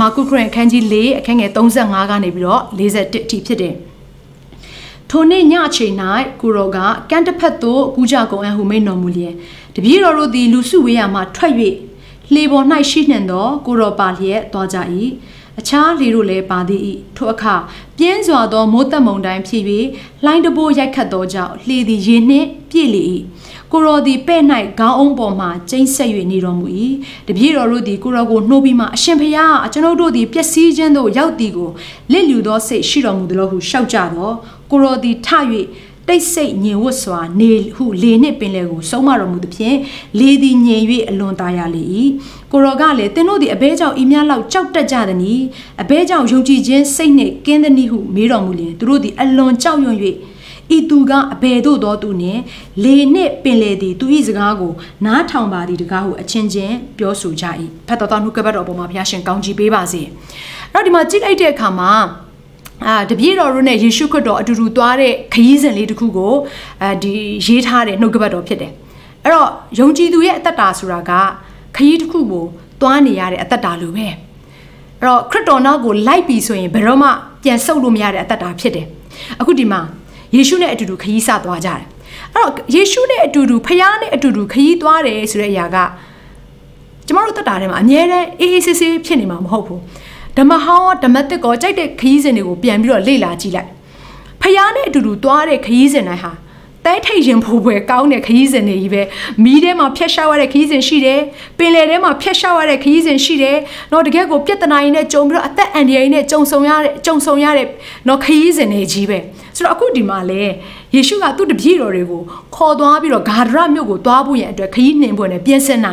မာကုခရစ်အခန်းကြီး၄အခန်းငယ်35ကနေပြီးတော့41အထိဖြစ်တယ်။ထိုနေ့ညအချိန်၌ကိုရောကကန့်တစ်ဖက်သို့ကူးကြကုန်အဟုမိန်တော်မူလျင်တပည့်တော်တို့သည်လူစုဝေးရမှထွက်၍လှေပေါ်၌ရှိနှင့်သောကိုရောပါလျက်သွားကြ၏။ အခြားလေတို့လည်းပါသည်၏ထိုအခါပြင်းစွာသောမိုးတက်မုန်တိုင်းဖြစ်၍လှိုင်းတဘိုးရိုက်ခတ်သောကြောင့်လှေသည်ရေနှင့်ပြည့်လေ၏ကိုရောသည်ပဲ့၌ခေါင်းအုံးပေါ်မှကျိန်းဆက်၍နေတော်မူ၏တပည့်တော်တို့သည်ကိုရောကိုနှိုးပြီးမှအရှင်ဖျားကျွန်ုပ်တို့သည်ပျက်စီးခြင်းသို့ရောက်သည်ကိုလစ်လျူသောစိတ်ရှိတော်မူသလိုဟုရှောက်ကြတော့ကိုရောသည်ထ၍ တိတ်ဆိတ်ညင်ဝတ်စွာနေဟုလေနှင့်ပင်လယ်ကိုဆုံးမတော်မူသဖြင့်လေသည်ညင်၍အလွန်သားရလေ၏ကိုရောကလည်းသင်တို့သည်အဘဲကြောင့်ဤများလောက်ကြောက်တက်ကြသည်နီအဘဲကြောင့်ယုံကြည်ခြင်းစိတ်နှင့်ကင်းသည်နီဟုမေးတော်မူလျင်သူတို့သည်အလွန်ကြောက်ရွံ့၍ဤသူကအဘယ်သို့သောသူနှင့်လေနှင့်ပင်လေသည်သူ၏စကားကိုနားထောင်ပါသည်တကားဟုအချင်းချင်းပြောဆိုကြ၏ဖတ်တော်တော်နှုတ်ကပတ်တော်ပေါ်မှာဘုရားရှင်ကောင်းချီးပေးပါစေ။အဲ့တော့ဒီမှာကြည့်လိုက်တဲ့အခါမှာ အာတပြည့်တော်တို့နဲ့ယေရှုခရစ်တော်အတူတူသွားတဲ့ခရီးစဉ်လေးတစ်ခုကိုအဲဒီရေးထားတဲ့နှုတ်ကပတ်တော်ဖြစ်တယ်အဲ့တော့ယုံကြည်သူရဲ့အသက်တာဆိုတာကခရီးတစ်ခုကိုသွားနေရတဲ့အသက်တာလိုပဲအဲ့တော့ခရစ်တော်နောက်ကိုလိုက်ပြီဆိုရင်ဘယ်တော့မှပြန်ဆုတ်လို့မရတဲ့အသက်တာဖြစ်တယ်အခုဒီမှာယေရှုနဲ့အတူတူခရီးစသွားကြတယ်အဲ့တော့ယေရှုနဲ့အတူတူဖခင်နဲ့အတူတူခရီးသွားတယ်ဆိုတဲ့အရာကကျမတို့တက်တာထဲမှာအမြဲတမ်းအေးအေးဆေးဆေးဖြစ်နေမှာမဟုတ်ဘူး ဓမ္မဟောင်းဓမ္မတစ်ကောကြိုက်တဲ့ခရီးစဉ်တွေကိုပြန်ပြီးတော့လေ့လာကြည့်လိုက်ဖခင်နဲ့အတူတူသွားတဲ့ခရီးစဉ်တိုင်းဟာတဲထိတ်ရင်ဖို့ပွဲကောင်းတဲ့ခရီးစဉ်တွေကြီးပဲမီးထဲမှာဖျက်ရှားရတဲ့ခရီးစဉ်ရှိတယ်ပင်လယ်ထဲမှာဖျက်ရှားရတဲ့ခရီးစဉ်ရှိတယ်တော့တကယ်ကိုပြဿနာရင်းနဲ့ကြုံပြီးတော့အသက်အန္တရာယ်နဲ့ကြုံဆုံရတဲ့ကြုံဆုံရတဲ့တော့ခရီးစဉ်တွေကြီးပဲဆိုတော့အခုဒီမှာလေယေရှုကသူ့တပည့်တော်တွေကိုခေါ်သွားပြီးတော့ဂါဒရမြို့ကိုသွားဖို့ရန်အတွက်ခရီးနှင်ဖို့နဲ့ပြင်ဆင်တာ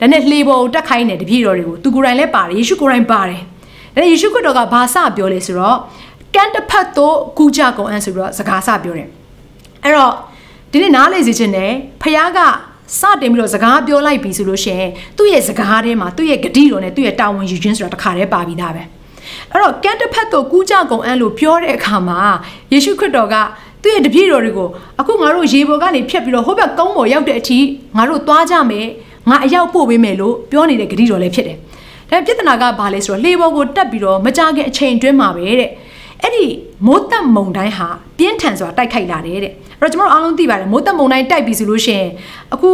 ဒါနဲ့လှေပေါ်ကိုတက်ခိုင်းတဲ့တပည့်တော်တွေကိုသူကိုယ်တိုင်လည်းပါတယ်ယေရှုကိုယ်တိုင်ပါတယ် ဒါယေရှုခရစ်တော်ကဘာစပြောလဲဆိုတော့ကန်တဖတ်တို့ကူကြကုန်အန်ဆိုပြီးတော့စကားစပြောတယ်အဲ့တော့ဒီနေ့နားလေစီခြင်းနဲ့ဖခင်ကစတင်ပြီးတော့စကားပြောလိုက်ပြီဆိုလို့ရှိရင်သူ့ရဲ့စကားထဲမှာသူ့ရဲ့ဂတိတော်နဲ့သူ့ရဲ့တာဝန်ယူခြင်းဆိုတာတစ်ခါတည်းပါပြီးသားပဲအဲ့တော့ကန်တစ်ဖက်တို့ကူးကြကုန်အန်းလို့ပြောတဲ့အခါမှာယေရှုခရစ်တော်ကသူ့ရဲ့တပည့်တော်တွေကိုအခုငါတို့ရေပေါ်ကနေဖြတ်ပြီးတော့ဟိုဘက်ကုန်းပေါ်ရောက်တဲ့အထိငါတို့သွားကြမယ်ငါအရောက်ပို့ပေးမယ်လို့ပြောနေတဲ့ဂတိတော်လည်းဖြစ်တယ် ဒါပြဿနာကဘာလဲဆိုတော့လှေပေါ်ကိုတက်ပြီးတော့မကြခင်အချိန်တွင်းမှာပဲတဲ့အဲ့ဒီမိုးတက်မုံတိုင်းဟာပြင်းထန်စွာတိုက်ခိုက်လာတယ်တဲ့အဲ့တော့ကျွန်တော်အားလုံးသိပါတယ်မိုးတက်မုံတိုင်းတိုက်ပြီဆိုလို့ရှိရင်အခု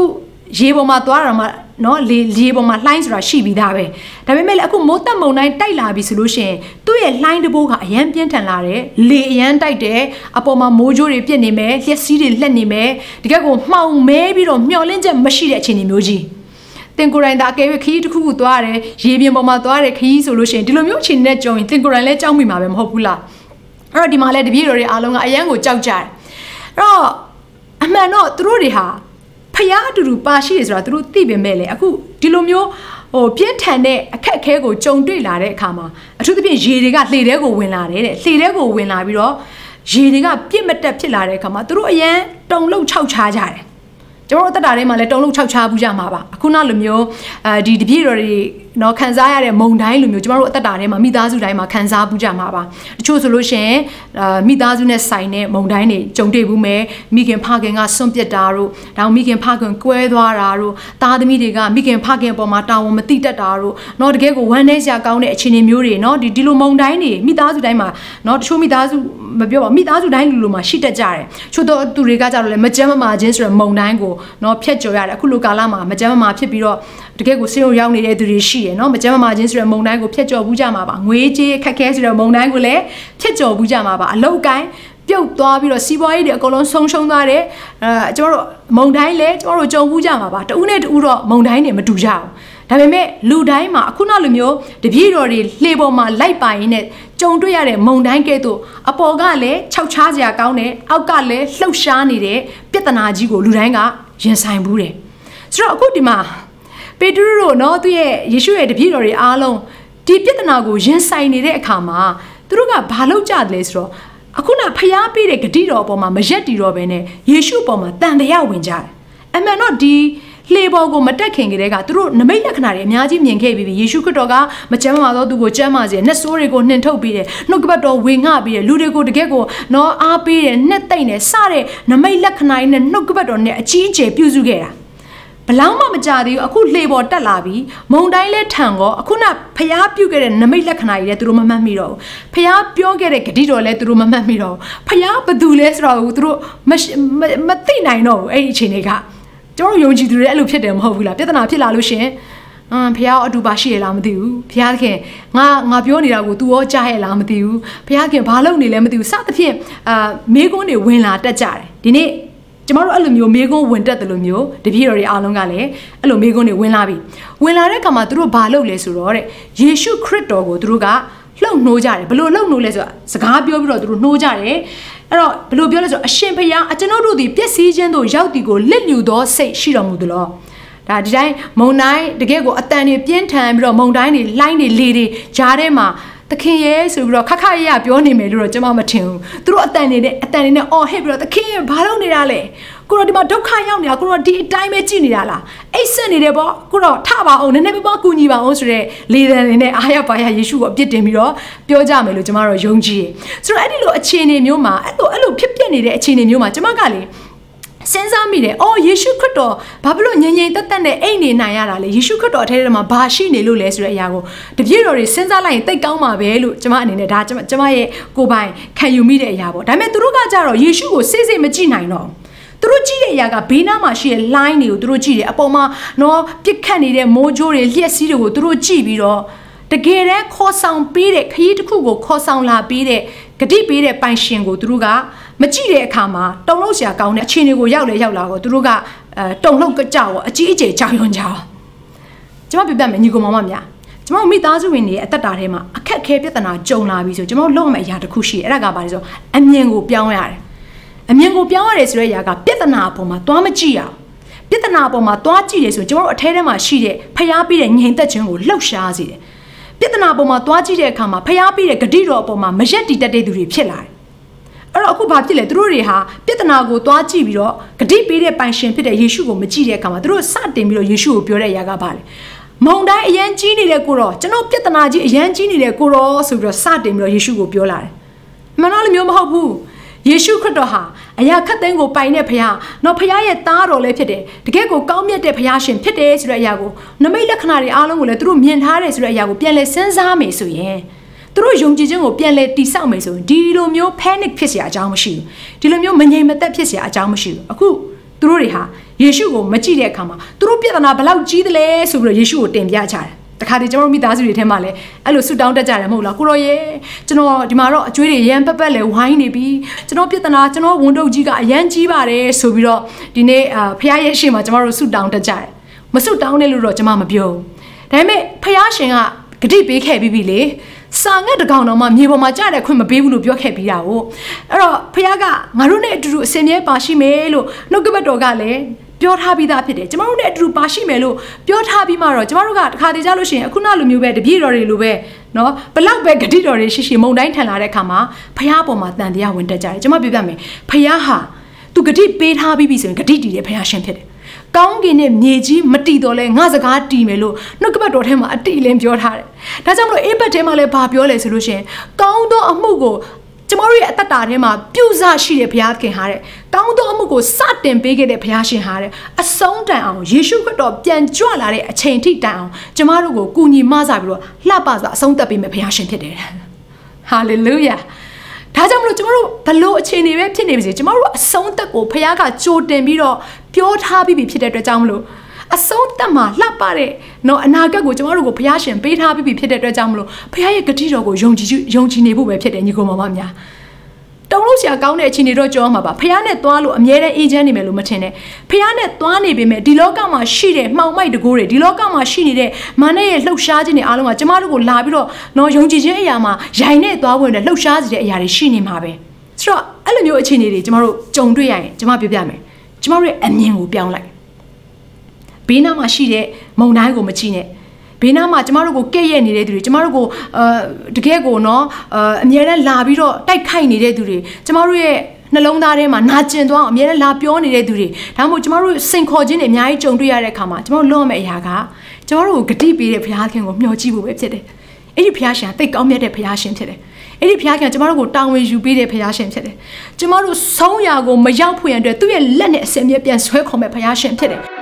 ရေပေါ်မှာသွားတာမှနော်လေလေပေါ်မှာလှိုင်းဆိုတာရှိပြီးသားပဲဒါပေမဲ့လည်းအခုမိုးတက်မုံတိုင်းတိုက်လာပြီဆိုလို့ရှိရင်သူ့ရဲ့လှိုင်းတဘိုးကအရန်ပြင်းထန်လာတယ်လေအရန်တိုက်တယ်အပေါ်မှာမိုးကြိုးတွေပြစ်နေမယ်လျှက်စီးတွေလှက်နေမယ်တကယ်ကိုမှောင်မဲပြီးတော့မျောလင့်ချက်မရှိတဲ့အခြေအနေမျိုးကြီး တင်ကိုရိုင်းဒါအကယ်၍ခရီးတစ်ခုခုသွားရတယ်ရေပြင်ပေါ်မှာသွားရတယ်ခရီးဆိုလို့ရှိရင်ဒီလိုမျိုးအခြေအနေနဲ့ကြုံရင်တင်ကိုရိုင်းလည်းကြောက်မိမှာပဲမဟုတ်ဘူးလားအဲ့တော့ဒီမှာလည်းတပည့်တော်တွေအားလုံးကအရန်ကိုကြောက်ကြတယ်အဲ့တော့အမှန်တော့သူတို့တွေဟာဖျားအတူတူပါရှိတယ်ဆိုတာသူတို့သိပေမဲ့လေအခုဒီလိုမျိုးဟိုပြင်းထန်တဲ့အခက်အခဲကိုကြုံတွေ့လာတဲ့အခါမှာအထူးသဖြင့်ရေတွေကလှေထဲကိုဝင်လာတယ်တဲ့လှေထဲကိုဝင်လာပြီးတော့ရေတွေကပြစ်မတက်ဖြစ်လာတဲ့အခါမှာသူတို့အရန်တုံလုံးခြောက်ချားကြတယ် ကျွန်တော်တို့တက်တာထဲမှာလည်းတုံလုံးခြောက်ချားဘူးကြမှာပါအခုနောက်လိုမျိုးအဲဒီတပြည့်တော်တွေနော်ခံစားရတဲ့မုံတိုင်းလိုမျိုးကျမတို့အသက်တာထဲမှာမိသားစုတိုင်းမှာခံစားဘူးကြမှာပါတချို့ဆိုလို့ရှိရင်အာမိသားစုနဲ့ဆိုင်တဲ့မုံတိုင်းတွေကြုံတွေ့ဘူးမယ်မိခင်ဖခင်ကဆွန့်ပစ်တာတို့ဒါမိခင်ဖခင်ကွဲသွားတာတို့သားသမီးတွေကမိခင်ဖခင်အပေါ်မှာတာဝန်မသိတတ်တာတို့နော်တကယ်ကိုဝမ်းနည်းစရာကောင်းတဲ့အခြေအနေမျိုးတွေနော်ဒီဒီလိုမုံတိုင်းတွေမိသားစုတိုင်းမှာနော်တချို့မိသားစုမပြောပါမိသားစုတိုင်းလူလိုမှာရှိတတ်ကြတယ်ချို့တော့သူတွေကကြတော့လေမကြမ်းမမာခြင်းဆိုတဲ့မုံတိုင်းကိုနော်ဖျက်ကျော်ရတယ်အခုလိုကာလမှာမကြမ်းမမာဖြစ်ပြီးတော့တကယ်ကိုဆေးရုံရောက်နေတဲ့သူတွေရှိရယ်နော်မကြမ်းမမာခြင်းဆိုတဲ့မုံတိုင်းကိုဖျက်ကျော်ဘူးကြမှာပါငွေကြေးခက်ခဲဆိုတဲ့မုံတိုင်းကိုလည်းဖျက်ကျော်ဘူးကြမှာပါအလောက်ကိုင်းပြုတ်သွားပြီးတော့စီးပွားရေးတွေအကုန်လုံးဆုံးရှုံးသွားတယ်အဲကျွန်တော်တို့မုံတိုင်းလည်းကျွန်တော်တို့ကြုံဘူးကြမှာပါတဦးနဲ့တဦးတော့မုံတိုင်းတွေမတူကြဘူးဒါပေမဲ့လူတိုင်းမှာအခုနောက်လိုမျိုးတပြည့်တော်တွေလှေပေါ်မှာလိုက်ပါရင်းနဲ့ကြုံတွေ့ရတဲ့မုံတိုင်းကဲ့သို့အပေါ်ကလည်းခြောက်ချားစရာကောင်းတယ်အောက်ကလည်းလှုပ်ရှားနေတဲ့ပြဿနာကြီးကိုလူတိုင်းက ရင်ဆိုင်ဘူးတယ်ဆိုတော့အခုဒီမှာဖပေတရုတို့နော်သူရဲ့ယေရှုရဲ့တပည့်တော်တွေအားလုံးဒီပြဿနာကိုရင်ဆိုင်နေတဲ့အခါမှာသူတို့ကဘာလုပ်ကြတယ်လဲဆိုတော့အခုနဖျားပေးတဲ့ဂတိတော်အပေါ်မှာမရက်တီတော့ဘဲနဲ့ယေရှုအပေါ်မှာတန်တရားဝင်ကြတယ်အမှန်တော့ဒီ လှေပေါ်ကိုမတက်ခင်ကတည်းကသူတို့နမိတ်လက္ခဏာတွေအများကြီးမြင်ခဲ့ပြီးပြီယေရှုခရစ်တော်ကမကျမ်းမာသောသူကိုကျမ်းမာစေနှက်ဆိုးတွေကိုနှင်ထုတ်ပြီးတယ်နှုတ်ကပတ်တော်ဝင်ငှပြီးတယ်လူတွေကိုတကယ့်ကိုနော်အားပေးတယ်နှက်သိမ့်တယ်စတဲ့နမိတ်လက္ခဏာတွေနဲ့နှုတ်ကပတ်တော်နဲ့အကြီးအကျယ်ပြုစုခဲ့တာဘလောက်မှမကြသေးဘူးအခုလှေပေါ်တက်လာပြီးမုံတိုင်းလဲထံကောအခုနဖျားပြုတ်ခဲ့တဲ့နမိတ်လက္ခဏာကြီးလဲသူတို့မမှတ်မိတော့ဘူးဖျားပြောခဲ့တဲ့ဂတိတော်လဲသူတို့မမှတ်မိတော့ဘူးဖျားဘသူလဲဆိုတော့သူတို့မမသိနိုင်တော့ဘူးအဲ့ဒီအချိန်တွေက ကျွန်တော်ယုံကြည်သူတွေအဲ့လိုဖြစ်တယ်မဟုတ်ဘူးလားပြဿနာဖြစ်လာလို့ရှင်အမ်ဖះအတူပါရှိရလားမသိဘူးဖះခင်ငါငါပြောနေတာကို तू ရောကြားရလားမသိဘူးဖះခင်ဘာလုပ်နေလဲမသိဘူးစသဖြင့်အာမေးခွန်းတွေဝင်လာတက်ကြတယ်ဒီနေ့ကျမတို့အဲ့လိုမျိုးမေးခွန်းဝင်တက်တယ်လို့မျိုးတပည့်တော်တွေအားလုံးကလည်းအဲ့လိုမေးခွန်းတွေဝင်လာပြီဝင်လာတဲ့အခါမှာသူတို့ဘာလုပ်လဲဆိုတော့တဲ့ယေရှုခရစ်တော်ကိုသူတို့က လှုပ်နှိုးကြတယ်ဘယ်လိုလှုပ်နှိုးလဲဆိုတာစကားပြောပြီးတော့သူတို့နှိုးကြတယ်အဲ့တော့ဘယ်လိုပြောလဲဆိုတော့အရှင်ဖျားအကျွန်ုပ်တို့ဒီပျက်စီးခြင်းတို့ရောက်တီကိုလစ်လျူသောစိတ်ရှိတော်မူသလောဒါဒီတိုင်းမုံတိုင်းတကယ့်ကိုအတန်တွေပြင်းထန်ပြီးတော့မုံတိုင်းတွေလှိုင်းတွေလေတွေကြားထဲမှာ သခင်ရဲ့ဆိုပြီးတော့ခက်ခက်ရရပြောနေမယ်လို့တော့ကျွန်မမထင်ဘူးသူတို့အတန်တွေနဲ့အတန်တွေနဲ့အော်ဟစ်ပြီးတော့သခင်ရဲ့ဘာလုပ်နေတာလဲကိုတော့ဒီမှာဒုက္ခရောက်နေတာကိုတော့ဒီအတိုင်းပဲကြည်နေတာလားအိတ်ဆက်နေတယ်ပေါ့ကိုတော့ထပါအောင်နည်းနည်းပါးပါးကူညီပါအောင်ဆိုတဲ့လေသံတွေနဲ့အားရပါရယေရှုကိုအပြစ်တင်ပြီးတော့ပြောကြမယ်လို့ကျွန်မတို့ယုံကြည်ဆိုတော့အဲ့ဒီလိုအခြေအနေမျိုးမှာအဲ့လိုအဲ့လိုဖြစ်ပျက်နေတဲ့အခြေအနေမျိုးမှာကျွန်မကလေ စဉ်းစားမိတယ်။အော်ယေရှုခရစ်တော်ဘာဖြစ်လို့ငြိမ်ငြိမ်သက်သက်နဲ့အိတ်နေနိုင်ရတာလဲ။ယေရှုခရစ်တော်အထဲထဲမှာဘာရှိနေလို့လဲဆိုတဲ့အရာကိုတပြည့်တော်တွေစဉ်းစားလိုက်ရင်တိတ်ကောင်းမှာပဲလို့ကျွန်မအနေနဲ့ဒါကျွန်မကျွန်မရဲ့ကိုယ်ပိုင်ခံယူမိတဲ့အရာပေါ့။ဒါပေမဲ့သူတို့ကကြတော့ယေရှုကိုစိတ်စိတ်မကြည့်နိုင်တော့ဘူး။သူတို့ကြည့်တဲ့အရာကဘေးနားမှာရှိတဲ့ line တွေကိုသူတို့ကြည့်တယ်အပေါ်မှာနော်ပြစ်ခတ်နေတဲ့မိုးကြိုးတွေလျှက်စီးတွေကိုသူတို့ကြည့်ပြီးတော့ တကယ်တမ်းခေါ်ဆောင်ပေးတဲ့ခရီးတစ်ခုကိုခေါ်ဆောင်လာပေးတဲ့ဂတိပေးတဲ့ပိုင်ရှင်ကိုသူတို့ကမကြည့်တဲ့အခါမှာတုံလို့ဆရာကောင်းတဲ့အခြေအနေကိုရောက်လေရောက်လာတော့သူတို့ကအဲတုံလို့ကြောက်ရောအကြီးအကျယ်ကြောက်ရွံ့ကြအောင်ကျွန်မပြပြမယ်ညီကောင်မမများကျွန်တော်မိသားစုဝင်တွေရဲ့အသက်တာထဲမှာအခက်အခဲပြဿနာကြုံလာပြီဆိုကျွန်တော်လုပ်ရမယ့်အရာတစ်ခုရှိတယ်အဲ့ဒါကဘာလဲဆိုအမြင်ကိုပြောင်းရတယ်အမြင်ကိုပြောင်းရတယ်ဆိုတဲ့အရာကပြဿနာအပေါ်မှာသွားမကြည့်ရအောင်ပြဿနာအပေါ်မှာသွားကြည့်တယ်ဆိုရင်ကျွန်တော်တို့အထဲထဲမှာရှိတဲ့ဖျားပြီးတဲ့ငြိမ်သက်ခြင်းကိုလှုပ်ရှားစေတယ် ပြဿနာအပေါ်မှာသွားကြည့်တဲ့အခါမှာဖျားပြီးတဲ့ဂတိတော်အပေါ်မှာမရက်တီတက်တဲ့သူတွေဖြစ်လာတယ်အဲ့တော့အခုဘာဖြစ်လဲသူတို့တွေဟာပြဿနာကိုသွားကြည့်ပြီးတော့ဂတိပေးတဲ့ပိုင်ရှင်ဖြစ်တဲ့ယေရှုကိုမကြည့်တဲ့အခါမှာသူတို့စတင်ပြီးတော့ယေရှုကိုပြောတဲ့အရာကဘာလဲမုံတိုင်းအရန်ကြီးနေတဲ့ကိုတော့ကျွန်တော်ပြဿနာကြီးအရန်ကြီးနေတဲ့ကိုတော့ဆိုပြီးတော့စတင်ပြီးတော့ယေရှုကိုပြောလာတယ်မှန်တော့လည်းမျိုးမဟုတ်ဘူး ယေရှုခရစ်တော်ဟာအရာခတ်သိမ်းကိုပိုင်တဲ့ဖခင်နော်ဖခင်ရဲ့သားတော်လည်းဖြစ်တယ်တကယ်ကိုကောင်းမြတ်တဲ့ဖခင်ရှင်ဖြစ်တယ်ဆိုတဲ့အရာကိုနမိတ်လက္ခဏာတွေအားလုံးကိုလည်းသူတို့မြင်ထားတယ်ဆိုတဲ့အရာကိုပြန်လဲစဉ်းစားမယ်ဆိုရင်သူတို့ယုံကြည်ခြင်းကိုပြန်လဲတိဆောက်မယ်ဆိုရင်ဒီလိုမျိုး panic ဖြစ်เสียအကြောင်းမရှိဘူးဒီလိုမျိုးမငြိမ်မသက်ဖြစ်เสียအကြောင်းမရှိဘူးအခုသူတို့တွေဟာယေရှုကိုမကြည့်တဲ့အခါမှာသူတို့ပြဿနာဘလောက်ကြီးသလဲဆိုပြီးတော့ယေရှုကိုတင်ပြကြတယ် တခါတည်းကျွန်တော်မိသားစုတွေထဲမှာလည်းအဲ့လိုဆူတောင်းတက်ကြတယ်မဟုတ်လားကိုရောရဲ့ကျွန်တော်ဒီမှာတော့အကျွေးတွေရမ်းပက်ပက်လဲဝိုင်းနေပြီကျွန်တော်ပြဿနာကျွန်တော်ဝန်တုပ်ကြီးကအရန်ကြီးပါတယ်ဆိုပြီးတော့ဒီနေ့ဖခင်ရဲ့ရှေ့မှာကျွန်တော်တို့ဆူတောင်းတက်ကြတယ်မဆူတောင်းနဲ့လို့တော့ကျွန်မမပြောဘူးဒါပေမဲ့ဖခင်ရှင်ကဂတိပေးခဲ့ပြီးပြီလေစာငတ်တကောင်တော့မှမြေပေါ်မှာကြတဲ့ခွင့်မပေးဘူးလို့ပြောခဲ့ပြီးတာကိုအဲ့တော့ဖခင်ကငါတို့နဲ့အတူတူအစင်မြဲပါရှိမယ်လို့နှုတ်ကပတ်တော်ကလည်း ပြောထားပြီးသားဖြစ်တယ်ကျမတို့နဲ့အတူပါရှိမယ်လို့ပြောထားပြီးမှတော့ကျမတို့ကတခါတည်းကြလို့ရှိရင်အခုနောက်လိုမျိုးပဲတပြည့်တော်တွေလိုပဲနော်ဘလောက်ပဲဂတိတော်တွေရှိရှိမုံတိုင်းထန်လာတဲ့အခါမှာဖះပေါ်မှာတန်တရားဝင်တက်ကြတယ်ကျမပြောပြမယ်ဖះဟာသူဂတိပေးထားပြီးပြီဆိုရင်ဂတိတည်တဲ့ဖះရှင်ဖြစ်တယ်ကောင်းကင်နဲ့မြေကြီးမတီတော့လဲငါစကားတီမယ်လို့နှုတ်ကပတ်တော်ထဲမှာအတီလင်းပြောထားတယ်။ဒါကြောင့်မလို့အေးဘက်ထဲမှာလည်းဘာပြောလဲဆိုလို့ရှင်ကောင်းသောအမှုကို ကျမတို့ရဲ့အသက်တာထဲမှာပြုစရှိတဲ့ဘုရားခင်ဟာတဲ့ကောင်းသောအမှုကိုစတင်ပေးခဲ့တဲ့ဘုရားရှင်ဟာတဲ့အဆုံးတန်အောင်ယေရှုခရစ်တော်ပြန်ကြွလာတဲ့အချိန်ထိတိုင်အောင်ကျမတို့ကိုကူညီမဆပြီးတော့လှပစွာအဆုံးသတ်ပေးမယ့်ဘုရားရှင်ဖြစ်တယ်။ဟာလေလုယာဒါကြောင့်မလို့ကျမတို့ဘလို့အခြေအနေပဲဖြစ်နေပါစေကျမတို့အဆုံးသက်ကိုဘုရားကကြိုတင်ပြီးတော့ပြောထားပြီးပြီဖြစ်တဲ့အတွက်ကြောင့်မလို့ အဆုံးသက်မှာလှပတဲ့နော်အနာဂတ်ကိုကျမတို့ကိုဘုရားရှင်ပေးထားပြီးပြီဖြစ်တဲ့အတွက်ကြောင့်မလို့ဘုရားရဲ့ဂတိတော်ကိုယုံကြည်ယုံကြည်နေဖို့ပဲဖြစ်တယ်ညီကောင်မမများတုံလို့ဆရာကောင်းတဲ့အခြေအနေတော့ကြောမှာပါဖះနဲ့သွားလို့အမြဲတမ်းအေးချမ်းနေမယ်လို့မထင်နဲ့ဖះနဲ့သွားနေပေမဲ့ဒီလောကမှာရှိတဲ့မှောင်မိုက်တကိုးတွေဒီလောကမှာရှိနေတဲ့မာနရဲ့လှုပ်ရှားခြင်းတွေအားလုံးကကျမတို့ကိုလာပြီးတော့နော်ယုံကြည်ခြင်းအရာမှာရိုင်နဲ့သွားဝင်တဲ့လှုပ်ရှားစေတဲ့အရာတွေရှိနေမှာပဲဆိုတော့အဲ့လိုမျိုးအခြေအနေတွေကျမတို့ကြုံတွေ့ရရင်ကျမပြောပြမယ်ကျမတို့ရဲ့အမြင်ကိုပြောင်းလိုက် ဘေးနားမှာရှိတဲ့မုံတိုင်းကိုမကြည့်နဲ့ဘေးနားမှာကျမတို့ကိုကဲ့ရဲ့နေတဲ့သူတွေကျမတို့ကိုအာတကယ်ကိုနော်အာအမြဲတမ်းလာပြီးတော့တိုက်ခိုက်နေတဲ့သူတွေကျမတို့ရဲ့နှလုံးသားထဲမှာနာကျင်သွားအောင်အမြဲတမ်းလာပြောနေတဲ့သူတွေဒါမှမဟုတ်ကျမတို့စိန်ခေါ်ခြင်းတွေအများကြီးကြုံတွေ့ရတဲ့အခါမှာကျမတို့လွတ်မယ့်အရာကကျမတို့ကိုဂတိပေးတဲ့ဘုရားခင်ကိုမျှော်ကြည့်ဖို့ပဲဖြစ်တယ်အဲ့ဒီဘုရားရှင်ကတိတ်ကောင်းမြတ်တဲ့ဘုရားရှင်ဖြစ်တယ်အဲ့ဒီဘုရားခင်ကကျမတို့ကိုတာဝန်ယူပေးတဲ့ဘုရားရှင်ဖြစ်တယ်ကျမတို့ဆုံးရာကိုမရောက်ဖို့ရန်အတွက်သူ့ရဲ့လက်နဲ့အစင်မြဲပြန်ဆွဲခေါ်မဲ့ဘုရားရှင်ဖြစ်တယ်